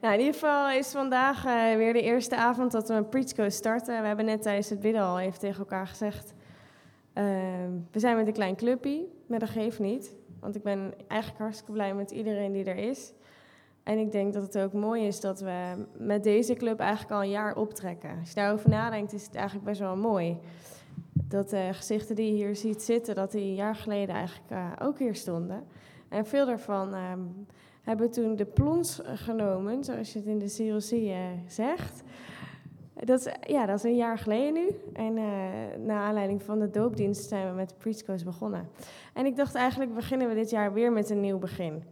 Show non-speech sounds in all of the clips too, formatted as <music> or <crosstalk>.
Nou, in ieder geval is vandaag eh, weer de eerste avond dat we een Preachco starten. We hebben net tijdens het bidden al even tegen elkaar gezegd... ehm, we zijn met een klein clubje, maar dat geeft niet. Want ik ben eigenlijk hartstikke blij met iedereen die er is. En ik denk dat het ook mooi is dat we met deze club eigenlijk al een jaar optrekken. Als je daarover nadenkt, is het eigenlijk best wel mooi. Dat de gezichten die je hier ziet zitten, dat die een jaar geleden eigenlijk eh, ook hier stonden. En veel daarvan ehm, hebben toen de plons genomen, zoals je het in de CLC eh, zegt. Dat is, ja, dat is een jaar geleden nu. En uh, naar aanleiding van de doopdienst zijn we met de Preachco's begonnen. En ik dacht eigenlijk beginnen we dit jaar weer met een nieuw begin.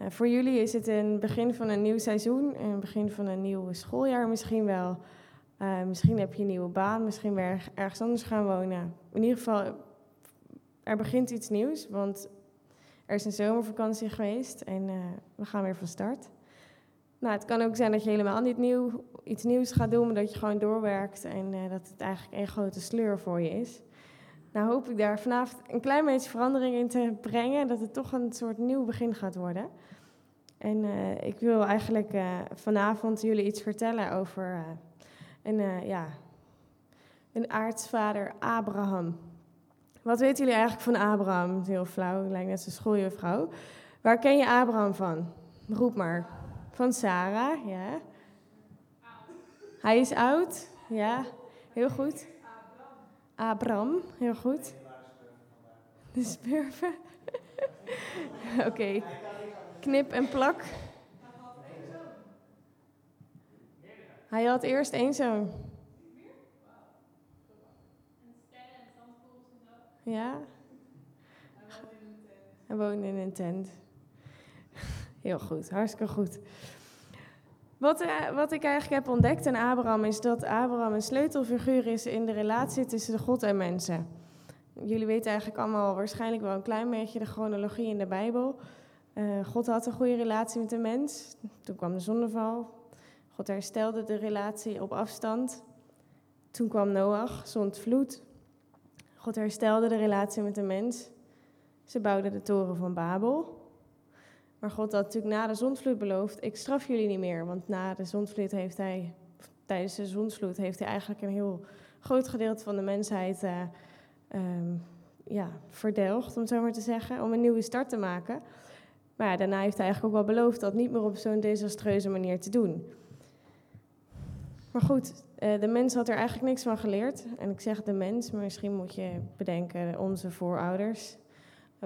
Uh, voor jullie is het een begin van een nieuw seizoen, een begin van een nieuw schooljaar misschien wel. Uh, misschien heb je een nieuwe baan, misschien weer ergens anders gaan wonen. In ieder geval, er begint iets nieuws, want er is een zomervakantie geweest en uh, we gaan weer van start. Nou, het kan ook zijn dat je helemaal niet nieuw, iets nieuws gaat doen, maar dat je gewoon doorwerkt en uh, dat het eigenlijk één grote sleur voor je is. Nou hoop ik daar vanavond een klein beetje verandering in te brengen, dat het toch een soort nieuw begin gaat worden. En uh, ik wil eigenlijk vanavond jullie iets vertellen over een, ja, een aartsvader Abraham. Wat weten jullie eigenlijk van Abraham? Heel flauw, lijkt net zo'n schooljuffrouw. Waar ken je Abraham van? Roep maar. Van Sarah, ja. Hij is oud, ja. Heel goed. Abraham, heel goed. De spurven. <laughs> Oké. Knip en plak. Hij had eerst één zoon. Ja? Hij woonde in een tent. Heel goed, hartstikke goed. Wat, uh, wat ik eigenlijk heb ontdekt in Abraham is dat Abraham een sleutelfiguur is in de relatie tussen God en mensen. Jullie weten eigenlijk allemaal waarschijnlijk wel een klein beetje de chronologie in de Bijbel. Uh, God had een goede relatie met de mens. Toen kwam de zondeval. God herstelde de relatie op afstand. Toen kwam Noach, zond vloed. God herstelde de relatie met de mens. Ze bouwden de toren van Babel. Maar God had natuurlijk na de zondvloed beloofd: ik straf jullie niet meer. Want na de zondvloed heeft hij, tijdens de zondvloed, heeft hij eigenlijk een heel groot gedeelte van de mensheid uh, ja, verdelgd, om zo maar te zeggen, om een nieuwe start te maken. Maar daarna heeft hij eigenlijk ook wel beloofd dat niet meer op zo'n desastreuze manier te doen. Maar goed, de mens had er eigenlijk niks van geleerd. En ik zeg de mens, maar misschien moet je bedenken, onze voorouders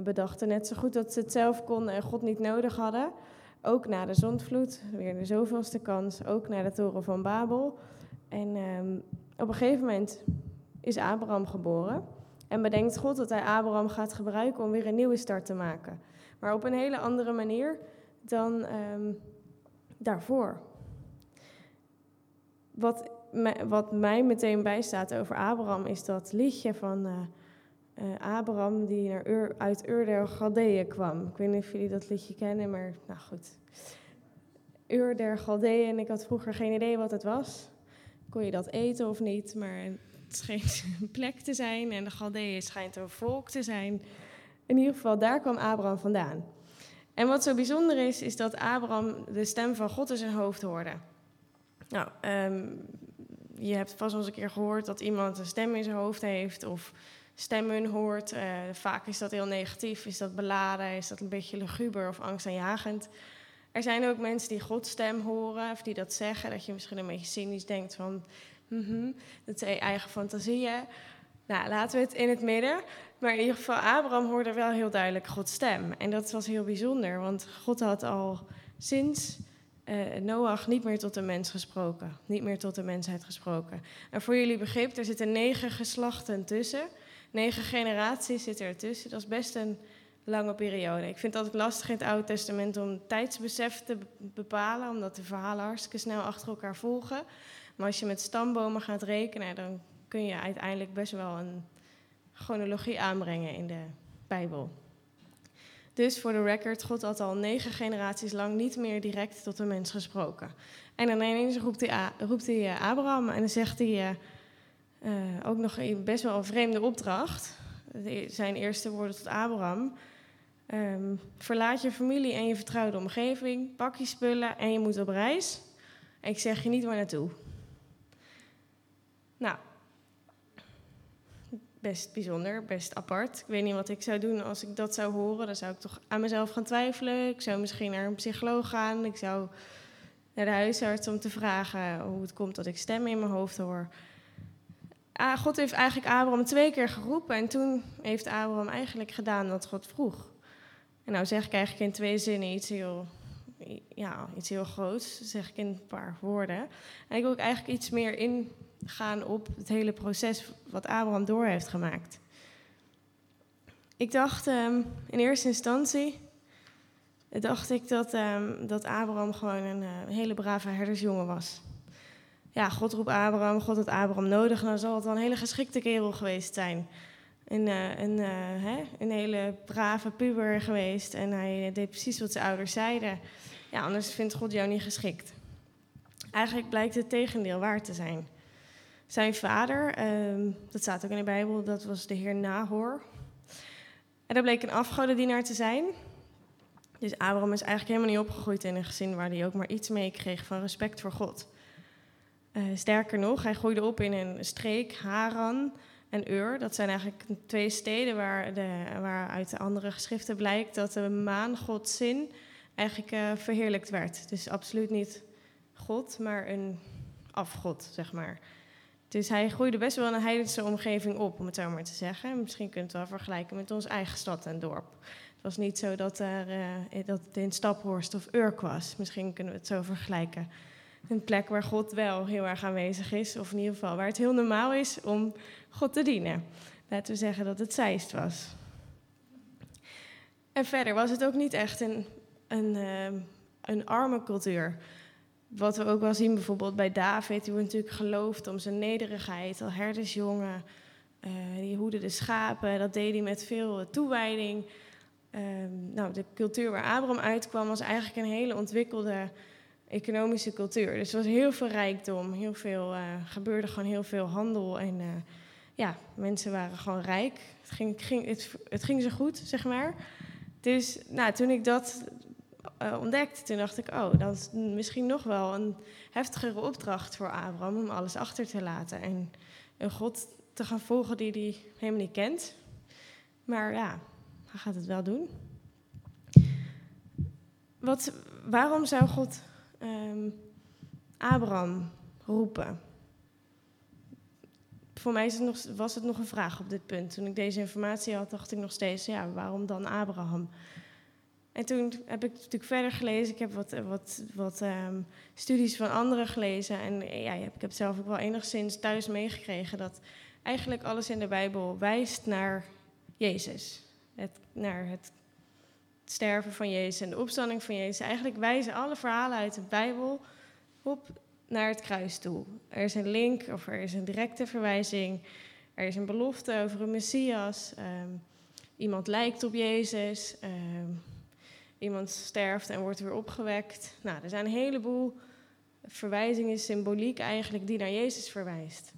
bedachten net zo goed dat ze het zelf konden en God niet nodig hadden. Ook na de zondvloed, weer de zoveelste kans, ook na de toren van Babel. En um, op een gegeven moment is Abraham geboren. En bedenkt God dat hij Abraham gaat gebruiken om weer een nieuwe start te maken. Maar op een hele andere manier dan um, daarvoor. Wat, wat mij meteen bijstaat over Abraham is dat liedje van uh, uh, Abraham die naar uit Ur der Galdeeën kwam. Ik weet niet of jullie dat liedje kennen, maar nou goed. Ur der Galdeeën, en ik had vroeger geen idee wat het was. Kon je dat eten of niet, maar het schijnt een plek te zijn en de Galdeeën schijnt een volk te zijn. In ieder geval, daar kwam Abraham vandaan. En wat zo bijzonder is, is dat Abraham de stem van God in zijn hoofd hoorde. Nou, um, je hebt vast wel eens een keer gehoord dat iemand een stem in zijn hoofd heeft of stemmen hoort. Uh, vaak is dat heel negatief, is dat beladen, is dat een beetje luguber of angstaanjagend. Er zijn ook mensen die Gods stem horen of die dat zeggen, dat je misschien een beetje cynisch denkt van, mm -hmm, dat zijn eigen fantasieën. Nou, laten we het in het midden. Maar in ieder geval, Abraham hoorde wel heel duidelijk Gods stem. En dat was heel bijzonder, want God had al sinds uh, Noach niet meer tot de mens gesproken. Niet meer tot de mensheid gesproken. En voor jullie begrip, er zitten negen geslachten tussen. Negen generaties zitten er tussen. Dat is best een lange periode. Ik vind het altijd lastig in het Oude Testament om tijdsbesef te bepalen, omdat de verhalen hartstikke snel achter elkaar volgen. Maar als je met stambomen gaat rekenen, dan kun je uiteindelijk best wel een chronologie aanbrengen in de Bijbel. Dus voor de record, God had al negen generaties lang niet meer direct tot de mens gesproken. En dan ineens roept hij, roept hij Abraham en dan zegt hij uh, ook nog een best wel een vreemde opdracht. Zijn eerste woorden tot Abraham. Ehm, verlaat je familie en je vertrouwde omgeving, pak je spullen en je moet op reis. En ik zeg je niet waar naartoe. Nou, best bijzonder, best apart. Ik weet niet wat ik zou doen als ik dat zou horen. Dan zou ik toch aan mezelf gaan twijfelen. Ik zou misschien naar een psycholoog gaan. Ik zou naar de huisarts om te vragen hoe het komt dat ik stemmen in mijn hoofd hoor. God heeft eigenlijk Abraham twee keer geroepen en toen heeft Abraham eigenlijk gedaan wat God vroeg. En nou zeg ik eigenlijk in twee zinnen iets heel, ja, iets heel groots, zeg ik in een paar woorden. En ik wil ook eigenlijk iets meer ingaan op het hele proces wat Abraham door heeft gemaakt. Ik dacht um, in eerste instantie, dacht ik dat, um, dat Abraham gewoon een, uh, hele brave herdersjongen was. Ja, God roept Abraham, God had Abraham nodig, dan zal het wel een hele geschikte kerel geweest zijn een, uh, een, uh, hè, een hele brave puber geweest. En hij deed precies wat zijn ouders zeiden. Ja, anders vindt God jou niet geschikt. Eigenlijk blijkt het tegendeel waar te zijn. Zijn vader, uh, dat staat ook in de Bijbel, dat was de heer Nahor. En dat bleek een afgodendienaar te zijn. Dus Abraham is eigenlijk helemaal niet opgegroeid in een gezin waar hij ook maar iets mee kreeg van respect voor God. Uh, sterker nog, hij groeide op in een streek, Haran, en Ur. Dat zijn eigenlijk twee steden waar, de, waar uit de andere geschriften blijkt dat de maan, eigenlijk uh, verheerlijkt werd. Dus absoluut niet God, maar een afgod, zeg maar. Dus hij groeide best wel in een heidense omgeving op, om het zo maar te zeggen. Misschien kunt je het wel vergelijken met onze eigen stad en dorp. Het was niet zo dat, er, uh, dat het in Staphorst of Urk was. Misschien kunnen we het zo vergelijken een plek waar God wel heel erg aanwezig is. Of in ieder geval waar het heel normaal is om God te dienen. Laten we zeggen dat het Zeist was. En verder was het ook niet echt een, een, uh, een arme cultuur. Wat we ook wel zien bijvoorbeeld bij David, die wordt natuurlijk geloofd om zijn nederigheid, al herdersjongen. Uh, die hoede de schapen, dat deed hij met veel toewijding. Uh, nou, de cultuur waar Abraham uitkwam was eigenlijk een hele ontwikkelde economische cultuur. Dus er was heel veel rijkdom, heel veel, uh, gebeurde gewoon heel veel handel. En uh, ja, mensen waren gewoon rijk. Het ging, ging, het, het ging zo goed, zeg maar. Dus nou, toen ik dat uh, ontdekte, toen dacht ik, oh, dat is misschien nog wel een heftigere opdracht voor Abraham om alles achter te laten. En een God te gaan volgen die hij helemaal niet kent. Maar ja, hij gaat het wel doen. Wat, waarom zou God um, Abraham roepen? Voor mij het nog, was het nog een vraag op dit punt. Toen ik deze informatie had, dacht ik nog steeds, ja, waarom dan Abraham? En toen heb ik natuurlijk verder gelezen. Ik heb wat, wat, wat um, studies van anderen gelezen. En ja, ik heb zelf ook wel enigszins thuis meegekregen dat eigenlijk alles in de Bijbel wijst naar Jezus. Het, naar het sterven van Jezus en de opstanding van Jezus. Eigenlijk wijzen alle verhalen uit de Bijbel op naar het kruis toe. Er is een link of er is een directe verwijzing. Er is een belofte over een Messias. Um, iemand lijkt op Jezus. Um, iemand sterft en wordt weer opgewekt. Nou, er zijn een heleboel verwijzingen, symboliek eigenlijk, die naar Jezus verwijst.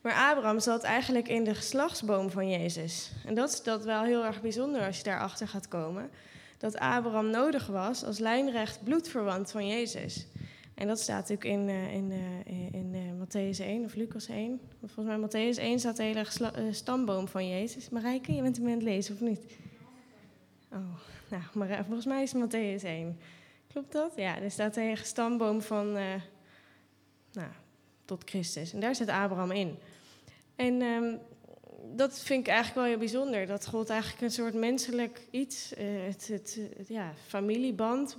Maar Abraham zat eigenlijk in de geslachtsboom van Jezus. En dat is dat wel heel erg bijzonder als je daarachter gaat komen. Dat Abraham nodig was als lijnrecht bloedverwant van Jezus. En dat staat natuurlijk in, uh, in, uh, in uh, Matthäus 1 of Lucas 1. Volgens mij Matthäus 1 staat de hele stamboom van Jezus. Marijke, je bent hem aan het lezen of niet? Oh, nou, maar volgens mij is Matthäus 1. Klopt dat? Ja, er staat hele stamboom van, nou, tot Christus. En daar zit Abraham in. En um, dat vind ik eigenlijk wel heel bijzonder. Dat God eigenlijk een soort menselijk iets, uh, het, het, ja, familieband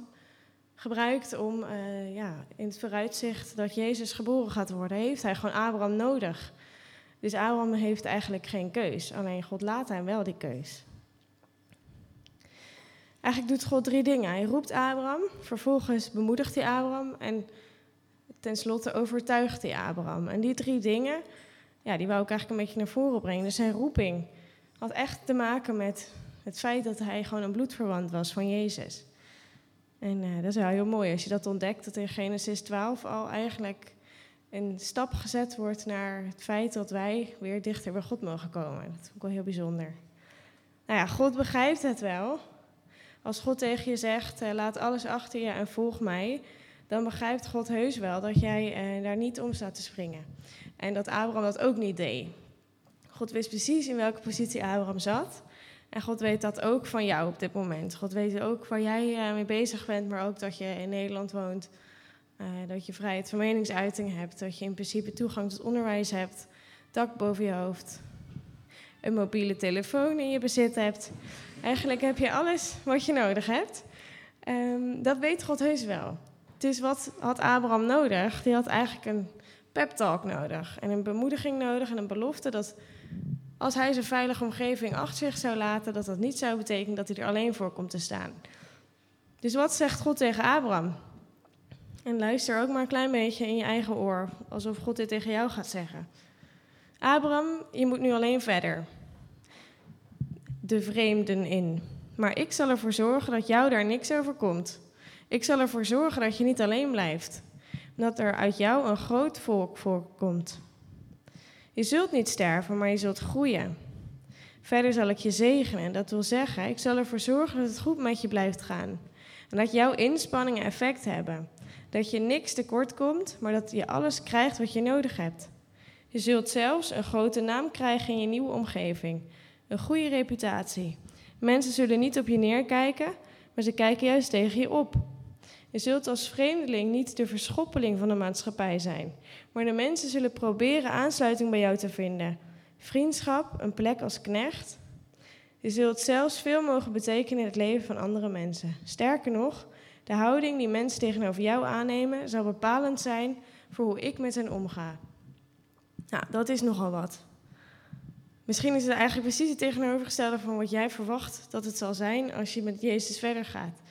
gebruikt om ja, in het vooruitzicht dat Jezus geboren gaat worden, heeft hij gewoon Abraham nodig. Dus Abraham heeft eigenlijk geen keus. Alleen God laat hem wel die keus. Eigenlijk doet God drie dingen. Hij roept Abraham, vervolgens bemoedigt hij Abraham en tenslotte overtuigt hij Abraham. En die drie dingen, ja, die wou ik eigenlijk een beetje naar voren brengen. Dus zijn roeping had echt te maken met het feit dat hij gewoon een bloedverwant was van Jezus. En uh, dat is wel heel mooi als je dat ontdekt, dat in Genesis 12 al eigenlijk een stap gezet wordt naar het feit dat wij weer dichter bij God mogen komen. Dat is ook wel heel bijzonder. Nou ja, God begrijpt het wel. Als God tegen je zegt, eh, laat alles achter je en volg mij, dan begrijpt God heus wel dat jij eh, daar niet om staat te springen. En dat Abraham dat ook niet deed. God wist precies in welke positie Abraham zat. En God weet dat ook van jou op dit moment. God weet ook waar jij eh, mee bezig bent, maar ook dat je in Nederland woont. Dat je vrijheid van meningsuiting hebt. Dat je in principe toegang tot onderwijs hebt. Dak boven je hoofd. Een mobiele telefoon in je bezit hebt. Eigenlijk heb je alles wat je nodig hebt. Um, dat weet God heus wel. Dus wat had Abraham nodig? Die had eigenlijk een pep talk nodig. En een bemoediging nodig en een belofte dat als hij zijn veilige omgeving achter zich zou laten, dat dat niet zou betekenen dat hij er alleen voor komt te staan. Dus wat zegt God tegen Abraham? En luister ook maar een klein beetje in je eigen oor, alsof God dit tegen jou gaat zeggen. Abraham, je moet nu alleen verder. De vreemden in. Maar ik zal ervoor zorgen dat jou daar niks overkomt. Ik zal ervoor zorgen dat je niet alleen blijft. Dat er uit jou een groot volk voorkomt. Je zult niet sterven, maar je zult groeien. Verder zal ik je zegenen. Dat wil zeggen, ik zal ervoor zorgen dat het goed met je blijft gaan. En dat jouw inspanningen effect hebben. Dat je niks tekort komt, maar dat je alles krijgt wat je nodig hebt. Je zult zelfs een grote naam krijgen in je nieuwe omgeving. Een goede reputatie. Mensen zullen niet op je neerkijken, maar ze kijken juist tegen je op. Je zult als vreemdeling niet de verschoppeling van de maatschappij zijn, maar de mensen zullen proberen aansluiting bij jou te vinden. Vriendschap, een plek als knecht. Je zult zelfs veel mogen betekenen in het leven van andere mensen. Sterker nog, de houding die mensen tegenover jou aannemen zal bepalend zijn voor hoe ik met hen omga. Nou, dat is nogal wat. Misschien is het eigenlijk precies het tegenovergestelde van wat jij verwacht dat het zal zijn als je met Jezus verder gaat.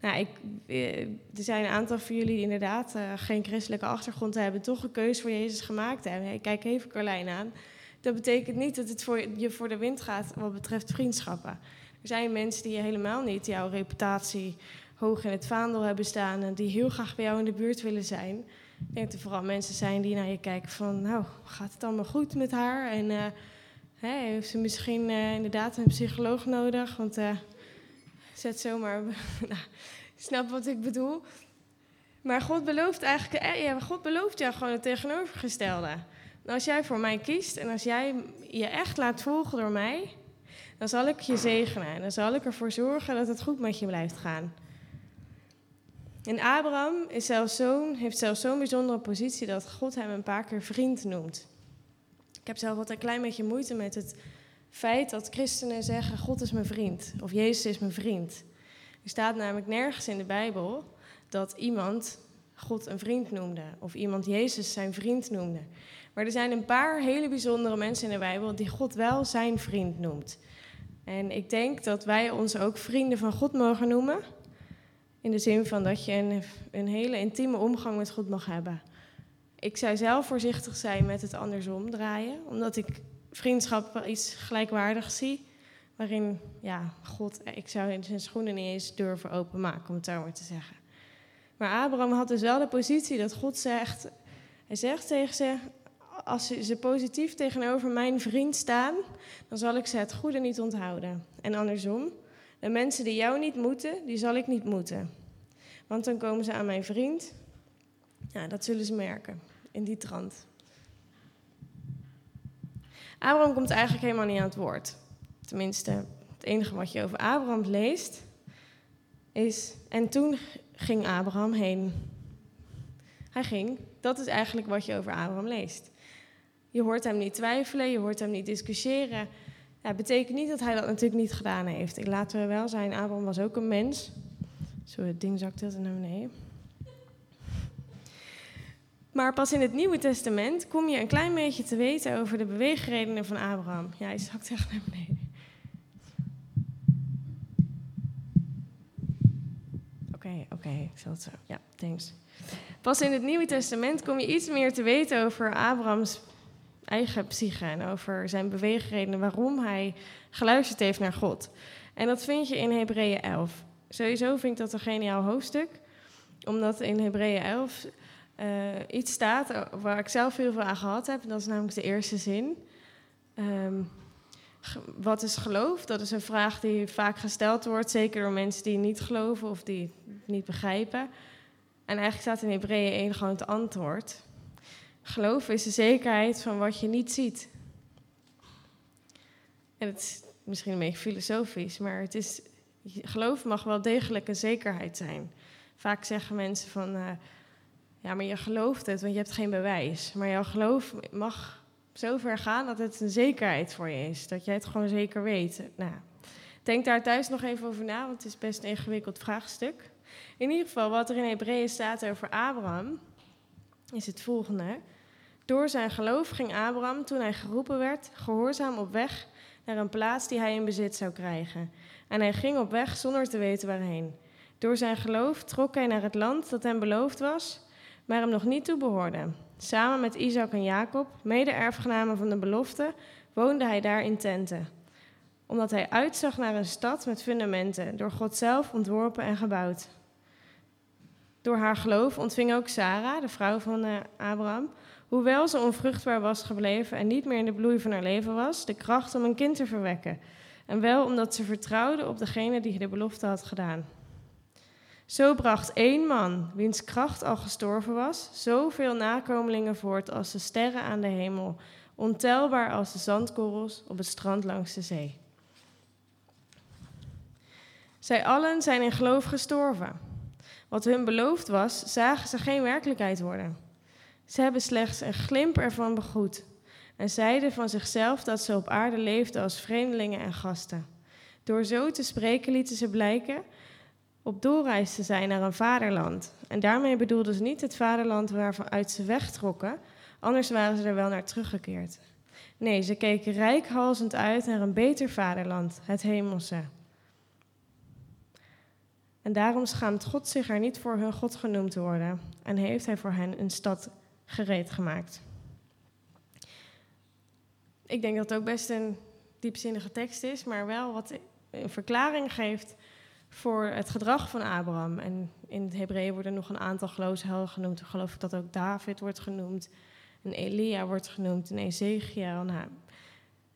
Nou, ik, eh, er zijn een aantal van jullie die inderdaad uh, geen christelijke achtergrond hebben, toch een keuze voor Jezus gemaakt hebben. Kijk even Carlijn aan. Dat betekent niet dat het voor je voor de wind gaat wat betreft vriendschappen. Er zijn mensen die helemaal niet jouw reputatie hoog in het vaandel hebben staan en die heel graag bij jou in de buurt willen zijn. Ik denk dat er vooral mensen zijn die naar je kijken van, nou, gaat het allemaal goed met haar? En uh, hè, heeft ze misschien inderdaad een psycholoog nodig? Want zet zomaar. <laughs> nou, snap wat ik bedoel. Maar God belooft eigenlijk, eh, ja, God belooft jou gewoon het tegenovergestelde. Als jij voor mij kiest en als jij je echt laat volgen door mij, dan zal ik je zegenen. En dan zal ik ervoor zorgen dat het goed met je blijft gaan. En Abraham is zelfs heeft zelfs zo'n bijzondere positie dat God hem een paar keer vriend noemt. Ik heb zelf altijd een klein beetje moeite met het feit dat christenen zeggen: God is mijn vriend of Jezus is mijn vriend. Er staat namelijk nergens in de Bijbel dat iemand God een vriend noemde of iemand Jezus zijn vriend noemde. Maar er zijn een paar hele bijzondere mensen in de Bijbel die God wel zijn vriend noemt. En ik denk dat wij ons ook vrienden van God mogen noemen. In de zin van dat je een, een hele intieme omgang met God mag hebben. Ik zou zelf voorzichtig zijn met het andersom draaien, omdat ik vriendschap iets gelijkwaardigs zie. Waarin, ja, God, ik zou zijn schoenen niet eens durven openmaken, om het zo maar te zeggen. Maar Abraham had dus wel de positie dat God zegt, hij zegt tegen ze, als ze positief tegenover mijn vriend staan, dan zal ik ze het goede niet onthouden. En andersom, de mensen die jou niet moeten, die zal ik niet moeten. Want dan komen ze aan mijn vriend. Ja, dat zullen ze merken, in die trant. Abraham komt eigenlijk helemaal niet aan het woord. Tenminste, het enige wat je over Abraham leest is. En toen ging Abraham heen. Hij ging. Dat is eigenlijk wat je over Abraham leest. Je hoort hem niet twijfelen, je hoort hem niet discussiëren. Dat betekent niet dat hij dat natuurlijk niet gedaan heeft. Laten we wel zijn, Abraham was ook een mens. Zo, het ding zakt heel naar beneden. Maar pas in het Nieuwe Testament kom je een klein beetje te weten over de beweegredenen van Abraham. Ja, hij zakt echt naar beneden. Oké, oké, ik zal het zo. Ja, thanks. Pas in het Nieuwe Testament kom je iets meer te weten over Abrahams eigen psyche en over zijn beweegredenen, waarom hij geluisterd heeft naar God. En dat vind je in Hebreeën 11. Sowieso vind ik dat een geniaal hoofdstuk, omdat in Hebreeën 11 uh, iets staat waar ik zelf heel veel aan gehad heb. En dat is namelijk de eerste zin. Um, wat is geloof? Dat is een vraag die vaak gesteld wordt, zeker door mensen die niet geloven of die het niet begrijpen. En eigenlijk staat in Hebreeën 1 gewoon het antwoord. Geloof is de zekerheid van wat je niet ziet. En het is misschien een beetje filosofisch, maar het is, geloof mag wel degelijk een zekerheid zijn. Vaak zeggen mensen van, uh, ja, maar je gelooft het, want je hebt geen bewijs. Maar jouw geloof mag zo ver gaan dat het een zekerheid voor je is. Dat jij het gewoon zeker weet. Nou, denk daar thuis nog even over na, want het is best een ingewikkeld vraagstuk. In ieder geval, wat er in Hebreeën staat over Abraham, is het volgende. Door zijn geloof ging Abraham, toen hij geroepen werd, gehoorzaam op weg naar een plaats die hij in bezit zou krijgen. En hij ging op weg zonder te weten waarheen. Door zijn geloof trok hij naar het land dat hem beloofd was, maar hem nog niet toebehoorde. Samen met Isaac en Jacob, mede-erfgenamen van de belofte, woonde hij daar in tenten. Omdat hij uitzag naar een stad met fundamenten, door God zelf ontworpen en gebouwd. Door haar geloof ontving ook Sarah, de vrouw van eh, Abraham, hoewel ze onvruchtbaar was gebleven en niet meer in de bloei van haar leven was, de kracht om een kind te verwekken. En wel omdat ze vertrouwde op degene die de belofte had gedaan. Zo bracht één man, wiens kracht al gestorven was, zoveel nakomelingen voort als de sterren aan de hemel, ontelbaar als de zandkorrels op het strand langs de zee. Zij allen zijn in geloof gestorven. Wat hun beloofd was, zagen ze geen werkelijkheid worden. Ze hebben slechts een glimp ervan begroet en zeiden van zichzelf dat ze op aarde leefden als vreemdelingen en gasten. Door zo te spreken lieten ze blijken op doorreis te zijn naar een vaderland. En daarmee bedoelden ze niet het vaderland waaruit ze wegtrokken, anders waren ze er wel naar teruggekeerd. Nee, ze keken rijkhalzend uit naar een beter vaderland, het hemelse. En daarom schaamt God zich er niet voor hun God genoemd te worden en heeft hij voor hen een stad gereed gemaakt. Ik denk dat het ook best een diepzinnige tekst is, maar wel wat een verklaring geeft voor het gedrag van Abraham. En in het Hebreeën worden nog een aantal geloofshelden genoemd. Ik geloof dat ook David wordt genoemd, en Elia wordt genoemd, en Ezekiel, nou,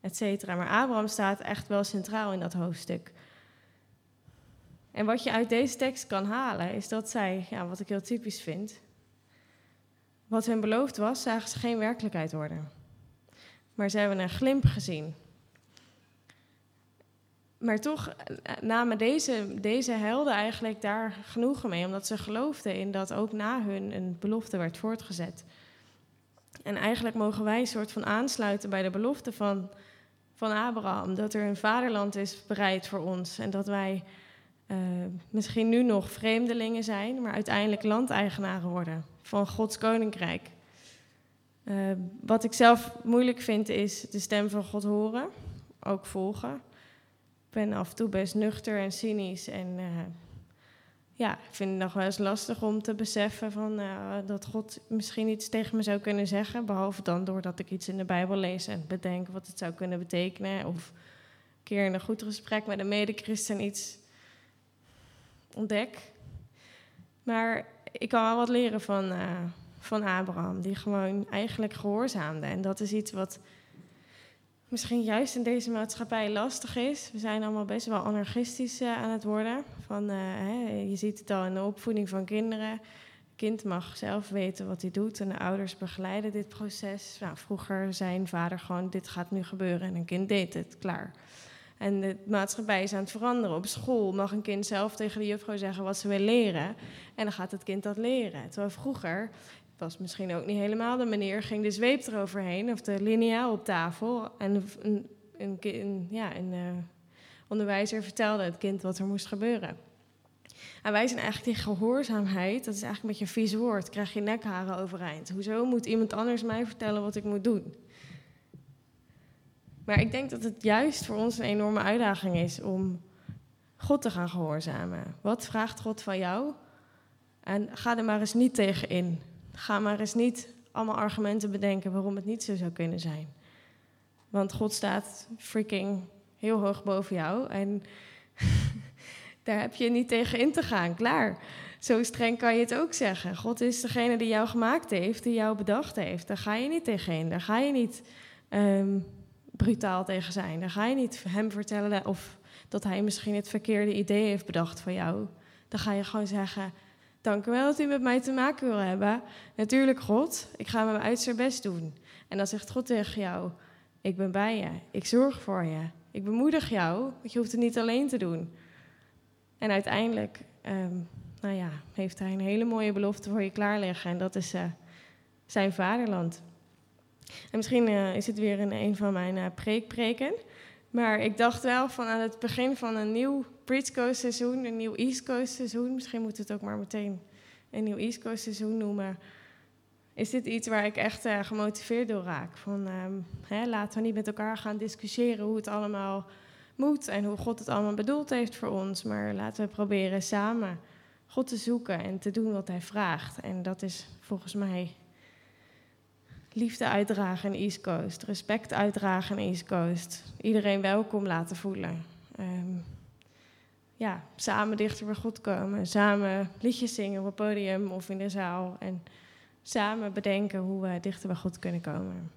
et cetera. Maar Abraham staat echt wel centraal in dat hoofdstuk. En wat je uit deze tekst kan halen, is dat zij, ja, wat ik heel typisch vind, wat hen beloofd was, zagen ze geen werkelijkheid worden. Maar ze hebben een glimp gezien. Maar toch namen deze, deze helden eigenlijk daar genoegen mee, omdat ze geloofden in dat ook na hun een belofte werd voortgezet. En eigenlijk mogen wij een soort van aansluiten bij de belofte van, van Abraham, dat er een vaderland is bereid voor ons en dat wij uh, misschien nu nog vreemdelingen zijn, maar uiteindelijk landeigenaren worden van Gods koninkrijk. Uh, wat ik zelf moeilijk vind is de stem van God horen, ook volgen. Ben af en toe best nuchter en cynisch en uh, ja, ik vind het nog wel eens lastig om te beseffen van, dat God misschien iets tegen me zou kunnen zeggen, behalve dan doordat ik iets in de Bijbel lees en bedenk wat het zou kunnen betekenen, of een keer in een goed gesprek met een medechristen iets ontdek. Maar ik kan wel wat leren van, uh, van Abraham, die gewoon eigenlijk gehoorzaamde. En dat is iets wat misschien juist in deze maatschappij lastig is. We zijn allemaal best wel anarchistisch uh, aan het worden. Van, uh, hè, je ziet het al in de opvoeding van kinderen. Kind mag zelf weten wat hij doet en de ouders begeleiden dit proces. Nou, vroeger zei vader gewoon, dit gaat nu gebeuren en een kind deed het, klaar. En de maatschappij is aan het veranderen. Op school mag een kind zelf tegen de juffrouw zeggen wat ze wil leren. En dan gaat het kind dat leren. Terwijl vroeger was misschien ook niet helemaal de manier, ging de zweep eroverheen of de lineaal op tafel. En een, een, ja, een uh, onderwijzer vertelde het kind wat er moest gebeuren. En wij zijn eigenlijk die gehoorzaamheid, dat is eigenlijk een beetje een vies woord, krijg je nekharen overeind. Hoezo moet iemand anders mij vertellen wat ik moet doen? Maar ik denk dat het juist voor ons een enorme uitdaging is om God te gaan gehoorzamen. Wat vraagt God van jou? En ga er maar eens niet tegen in. Ga maar eens niet allemaal argumenten bedenken waarom het niet zo zou kunnen zijn. Want God staat freaking heel hoog boven jou en <laughs> daar heb je niet tegen in te gaan. Klaar. Zo streng kan je het ook zeggen. God is degene die jou gemaakt heeft, die jou bedacht heeft. Daar ga je niet tegen in. Daar ga je niet um, brutaal tegen zijn. Dan ga je niet hem vertellen of dat hij misschien het verkeerde idee heeft bedacht van jou. Dan ga je gewoon zeggen: Dank u wel dat u met mij te maken wil hebben. Natuurlijk, God, ik ga mijn uiterste best doen. En dan zegt God tegen jou: Ik ben bij je, ik zorg voor je, ik bemoedig jou, want je hoeft het niet alleen te doen. En uiteindelijk, ehm, nou ja, heeft hij een hele mooie belofte voor je klaarleggen. En dat is uh, zijn vaderland. En misschien uh, is het weer in een van mijn uh, preekpreken. Maar ik dacht wel van aan het begin van een nieuw Bridge Coast seizoen, een nieuw East Coast seizoen, misschien moet het ook maar meteen een nieuw East Coast seizoen noemen, is dit iets waar ik echt uh, gemotiveerd door raak. Van um, hè, laten we niet met elkaar gaan discussiëren hoe het allemaal moet en hoe God het allemaal bedoeld heeft voor ons, maar laten we proberen samen God te zoeken en te doen wat Hij vraagt. En dat is volgens mij liefde uitdragen in East Coast, respect uitdragen in East Coast, iedereen welkom laten voelen. Um, ja, samen dichter bij God komen, samen liedjes zingen op het podium of in de zaal en samen bedenken hoe we dichter bij God kunnen komen.